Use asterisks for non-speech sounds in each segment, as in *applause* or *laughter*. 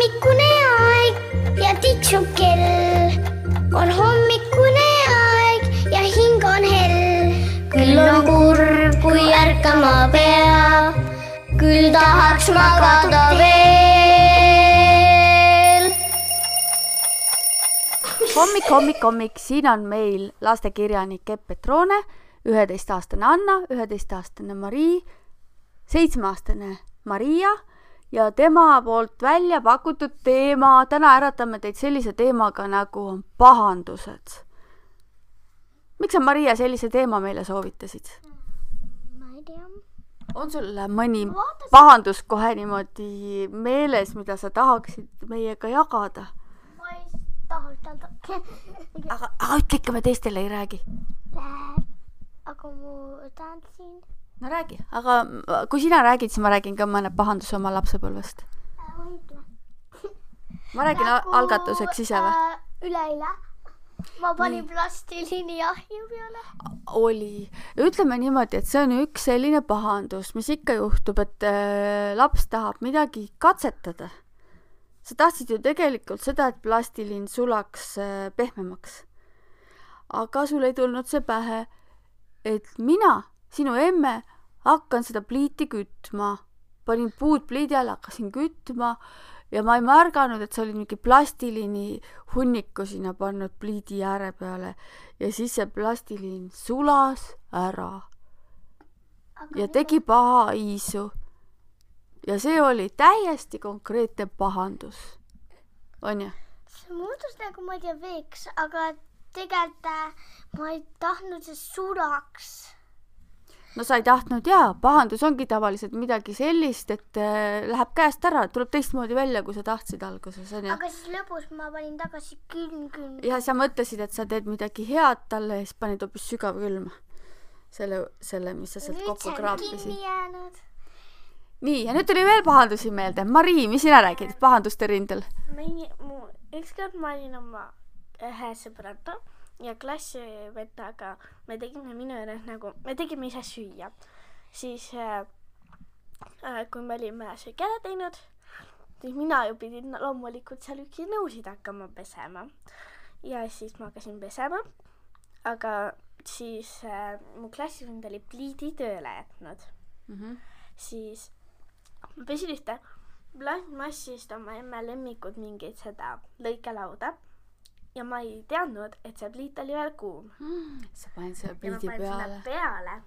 hommikune aeg ja tiksub kell. on hommikune aeg ja hing on hell. küll on kurb, kui ärkama peab, küll tahaks magada veel. hommik, hommik, hommik, siin on meil lastekirjanik Epp Petrone, üheteistaastane Anna, üheteistaastane Marii, seitsmeaastane Maria ja tema poolt välja pakutud teema, täna äratame teid sellise teemaga nagu on pahandused. miks sa, Maria, sellise teema meile soovitasid? ma ei tea. on sul mõni Vaatasin- pahandus kohe niimoodi meeles, mida sa tahaksid meiega jagada? ma ei taha ütelda. aga, aga ütle ikka, me teistele ei räägi. aga mu tahtsin. No räägi, aga kui sina räägid, siis ma räägin ka mõne pahanduse oma lapsepõlvest. ma räägin nagu, algatuseks ise või? äh, üleeile ma panin plastilini ahju peale. oli, ütleme niimoodi, et see on üks selline pahandus, mis ikka juhtub, et äh, laps tahab midagi katsetada. sa tahtsid ju tegelikult seda, et plastilinn sulaks äh, pehmemaks. aga sul ei tulnud see pähe, et mina, sinu emme, hakkan seda pliiti kütma. panin puud pliidi alla, hakkasin kütma ja ma ei märganud, et sa olid mingi plastilini hunniku sinna pannud pliidi ääre peale ja siis see plastilinn sulas ära ja tegi paha iisu. ja see oli täiesti konkreetne pahandus. onju? see muutus nagu ma ei tea veeks, aga tegelikult äh, ma ei tahtnud, see sulaks. No sa ei tahtnud jaa, pahandus ongi tavaliselt midagi sellist, et äh, läheb käest ära, tuleb teistmoodi välja, kui sa tahtsid alguses onju. aga siis lõpus ma panin tagasi külm, külm. ja sa mõtlesid, et sa teed midagi head talle ja siis panid hoopis sügavkülma. selle, selle, mis sa sealt kokku kraapisid kinni. jäänud. nii, ja nüüd tuli veel pahandusi meelde. Marii, mis sina räägid pahanduste rindel? ükskord ma olin oma ühe sõbraga ja klassivennaga, me tegime minu juures nagu, me tegime ise süüa. siis äh, äh, kui me olime söögi ära teinud, siis mina ju pidin loomulikult seal üksi nõusid hakkama pesema. ja siis ma hakkasin pesema, aga siis äh, mu klassivend oli pliidi tööle jätnud siis ma pesin ühte plastmassist oma emme lemmikud mingit seda lõikelauda ja ma ei teadnud, et see pliit oli veel kuum. *gasps* sa panid selle pliidi peale. peale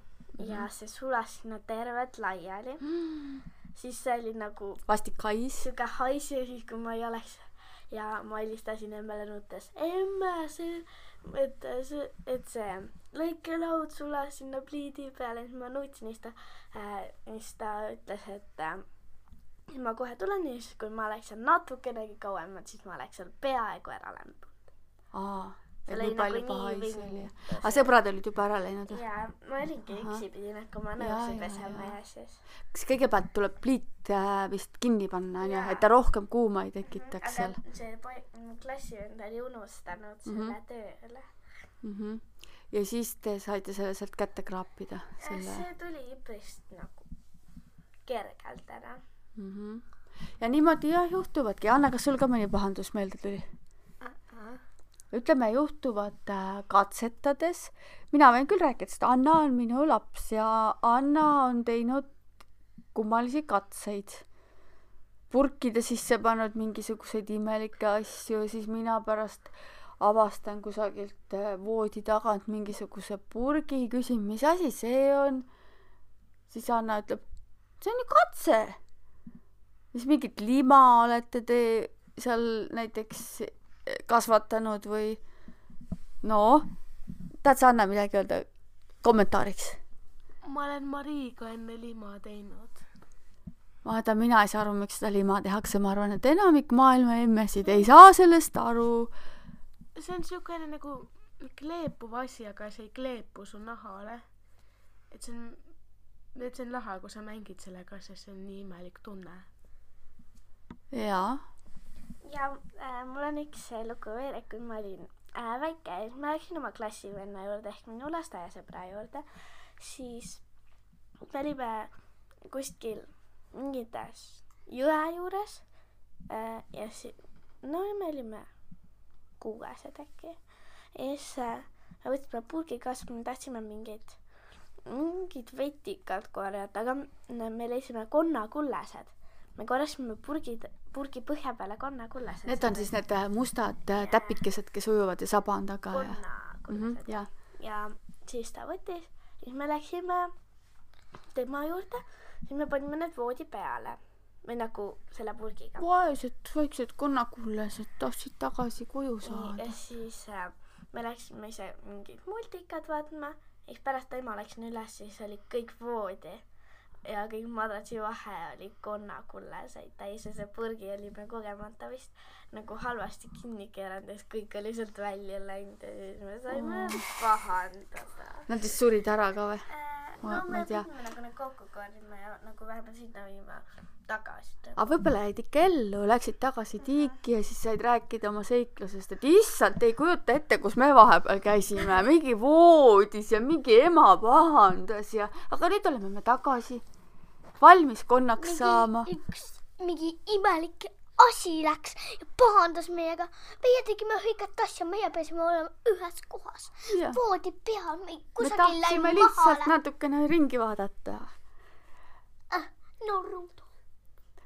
ja see sulas sinna tervelt laiali. *gasps* siis see oli nagu vastik hais. sihuke hais ja siis, kui ma ei oleks ja ma helistasin emmele nuttes, emme, see, et see, et see lõikelaud sulas sinna pliidi peale, siis ma nutsin, siis ta äh,, siis ta ütles, et äh, ma kohe tulen ja siis, kui ma oleks seal natukenegi kauem, siis ma oleks seal peaaegu ära lämbunud. aa, et See nii palju nagu paha nii hais vingu. oli. aga sõbrad olid juba ära läinud või? ja ma olingi Ahah. üksi, pidin hakkama Jaa, nõusid jaa, pesema jaa. ja siis. kas kõigepealt tuleb pliit äh, vist kinni panna onju, Jaa. et ta rohkem kuuma ei tekitaks seal aga see poi-, mu klassivend oli unustanud Mhm. selle tööle. mm? -hmm. ja siis te saite selle sealt kätte kraapida, selle see tuli üpris nagu kergelt ära. mm. -hmm. ja niimoodi jah juhtuvadki. Anna, kas sul ka mõni pahandus meelde tuli? ütleme, juhtuvad äh, katsetades. mina võin küll rääkida, sest Anna on minu laps ja Anna on teinud kummalisi katseid. purkide sisse pannud mingisuguseid imelikke asju, siis mina pärast avastan kusagilt äh, voodi tagant mingisuguse purgi, küsin, mis asi see on. siis Anna ütleb, see on ju katse. siis mingit lima olete te seal näiteks kasvatanud või no, tahad sa Anna midagi öelda kommentaariks? ma olen Mariiga enne lima teinud. vaata, mina ei saa aru, miks seda lima tehakse, ma arvan, et enamik maailma emmesid ei saa sellest aru. see on siukene nagu kleepuv asi, aga see ei kleepu su nahale. et see on, et see on lahe, kui sa mängid sellega, sest see on nii imelik tunne. jaa, ja äh, mul on üks lugu veel, et kui ma olin äh, väike, siis ma läksin oma klassivenna juurde ehk minu lasteaiasõbra juurde, siis me olime kuskil mingites jõe juures Äh, ja siis, no ja me olime kuuesed äkki. ja siis äh, me võtsime purgi kaasa, me tahtsime mingeid, mingid vetikad korjata, aga me leidsime konnakullased. Me korjasime purgid, purgi põhja peale konnakullased. Need on siis need äh, mustad äh, täpikesed, kes ujuvad ja saba on taga ja mm. -hmm, konnakullased ja ja siis ta võttis, siis me läksime tema juurde, siis me panime need voodi peale või nagu selle purgiga. vaesed väiksed konnakullased tahtsid tagasi koju saada ja. siis äh, me läksime ise mingit multikat vaatama, siis pärast ema läksin üles, siis oli kõik voodi ja kõik madratsi vahe oli konnakullaseid täis ja see purgi olime kogemata vist nagu halvasti kinni keeranud ja siis kõik oli sealt välja läinud ja siis me saime pahandada. Nad siis surid ära ka või? no Ma- ma me ei tea. Need kokku korjama ja nagu vähemalt sinna viima tagasi. aga võib-olla jäid ikka ellu, läksid tagasi tiiki ja siis said rääkida oma seiklusest, et issand, ei kujuta ette, kus me vahepeal käisime, mingi voodis ja mingi ema pahandas ja, aga nüüd oleme me tagasi, valmis konnaks saama. üks mingi imelik asi läks ja pahandas meiega. meie tegime õiget asja, meie peasime olema ühes kohas, voodi peal, me kusagil tahtsime läinud lihtsalt maha. natukene ringi vaadata. norrud.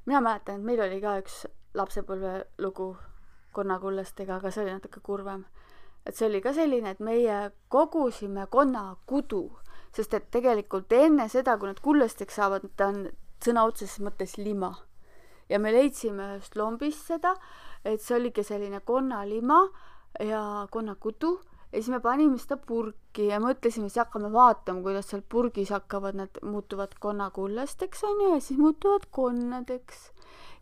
mina mäletan, et meil oli ka üks lapsepõlvelugu konnakullastega, aga see oli natuke kurvem. et see oli ka selline, et meie kogusime konnakudu, sest et tegelikult enne seda, kui nad kullasteks saavad, ta on sõna otseses mõttes lima. Ja me leidsime ühest lombist seda, et see oligi selline konnalima ja konnakudu ja siis me panime seda purki ja mõtlesime, siis hakkame vaatama, kuidas seal purgis hakkavad nad, muutuvad konnakullasteks onju ja siis muutuvad konnadeks.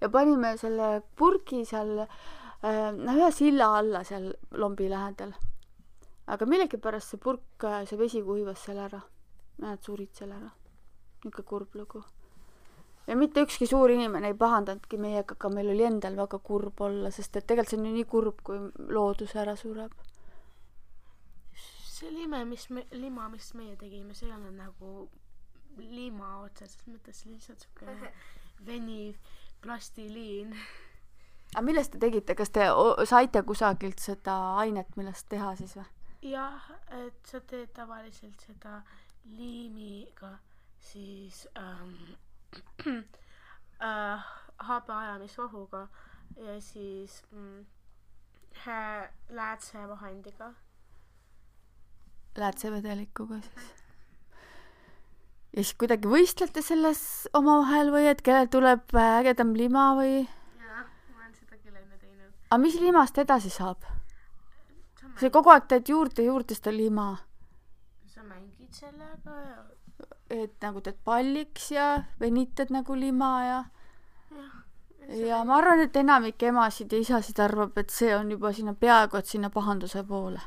ja panime selle purgi seal äh, no ühe silla alla seal lombi lähedal. aga millegipärast see purk, see vesi kuivas seal ära. Nad surid seal ära. niisugune kurb lugu. Ja mitte ükski suur inimene ei pahandanudki meiega, aga meil oli endal väga kurb olla, sest et tegelikult see on ju nii kurb, kui loodus ära sureb. see lime, mis me, lima, mis meie tegime, see ei olnud nagu lima otseses mõttes, lihtsalt siukene veniv plastiliin. aga millest te tegite, kas te saite kusagilt seda ainet, millest teha siis või? jah, et sa teed tavaliselt seda liimiga siis ähm, *clears throat* äh, habeajamisvahuga ja siis mm, läätsevahendiga. läätsevedelikuga siis? ja siis kuidagi võistlete selles omavahel või et kellel tuleb ägedam lima või? jah, ma olen seda küll enne teinud. aga mis limast edasi saab? sa kogu aeg teed juurde juurde seda lima, sa mängid sellega ja et nagu teed palliks ja venitad nagu lima ja jah, ja ma arvan, et enamik emasid ja isasid arvab, et see on juba sinna peaaegu et sinna pahanduse poole.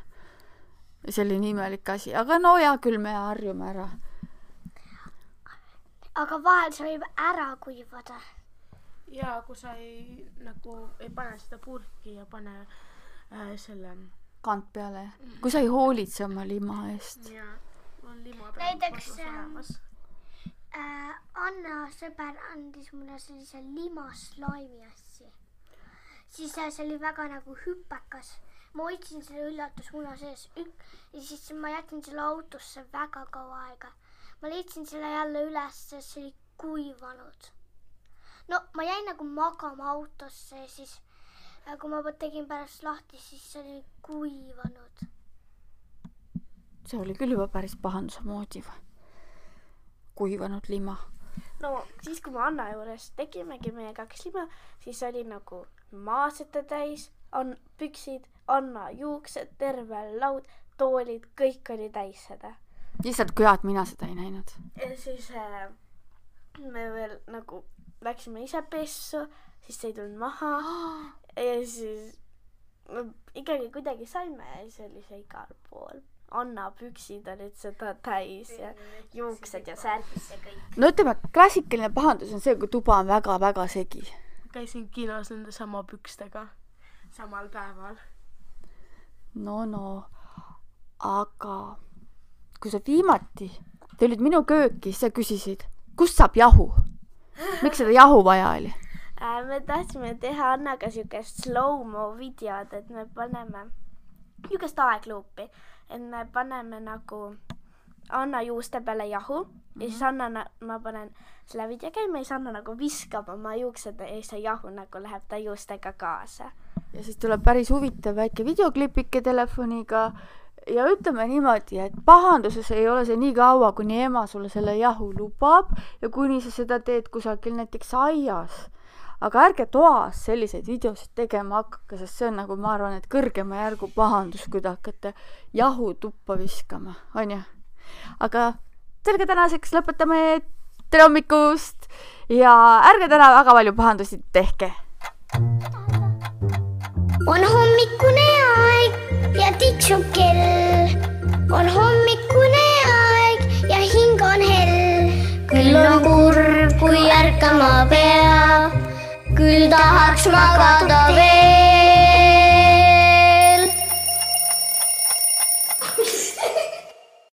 selline imelik asi, aga no hea küll, me harjume ära. aga vahel see võib ära kuivada. ja kui sa ei nagu ei pane seda purki ja pane äh, selle kant peale, kui sa ei hoolitse oma lima eest. ja on lima Näiteks, kodus ähm, olemas. äh, Anna sõber andis mulle sellise limaslaimi asja. siis äh, see oli väga nagu hüpekas. ma hoidsin selle üllatusmuna sees ük- ja siis ma jätsin selle autosse väga kaua aega. ma leidsin selle jälle üles, sest see oli kuivanud. no ma jäin nagu magama autosse ja siis äh, kui ma tegin pärast lahti, siis see oli kuivanud. See oli küll juba päris pahanduse moodi või? kuivanud lima. no siis, kui me Anna juures tegimegi meie kaks lima, siis oli nagu maaseta täis, on püksid, Anna juuksed, terve laud, toolid, kõik oli täis seda. lihtsalt kui hea, et mina seda ei näinud. ja siis äh, me veel nagu läksime ise pessu, siis see ei tulnud maha *gasps* ja siis no, ikkagi kuidagi saime ja siis oli see igal pool. Anna püksid olid seda täis ja juuksed ja kõik. no ütleme, klassikaline pahandus on see, kui tuba on väga-väga segi. käisin kinos nende sama pükstega samal päeval. no no, aga kui sa viimati tulid minu kööki, siis sa küsisid, kust saab jahu? miks seda jahu vaja oli? äh, me tahtsime teha Annaga siukest slow-mo videot, et me paneme niisugust aegluupi, et me paneme nagu Anna juuste peale jahu ja siis Anna, ma panen selle video käima ja siis Anna nagu viskab oma juuksed ja see jahu nagu läheb ta juustega kaasa. ja siis tuleb päris huvitav väike videoklipike telefoniga ja ütleme niimoodi, et pahanduses ei ole see nii kaua, kuni ema sulle selle jahu lubab ja kuni sa seda teed kusagil näiteks aias. Aga ärge toas selliseid videosid tegema hakake, sest see on nagu ma arvan, et kõrgema järgu pahandus, kui te hakkate jahu tuppa viskama, onju. aga sellega tänaseks lõpetame. tere hommikust ja ärge täna väga palju pahandusi tehke on hommikune aeg ja tiksub kell. on hommikune aeg ja hing on hell. küll on kurb, kui ärkama peab, küll tahaks magada veel.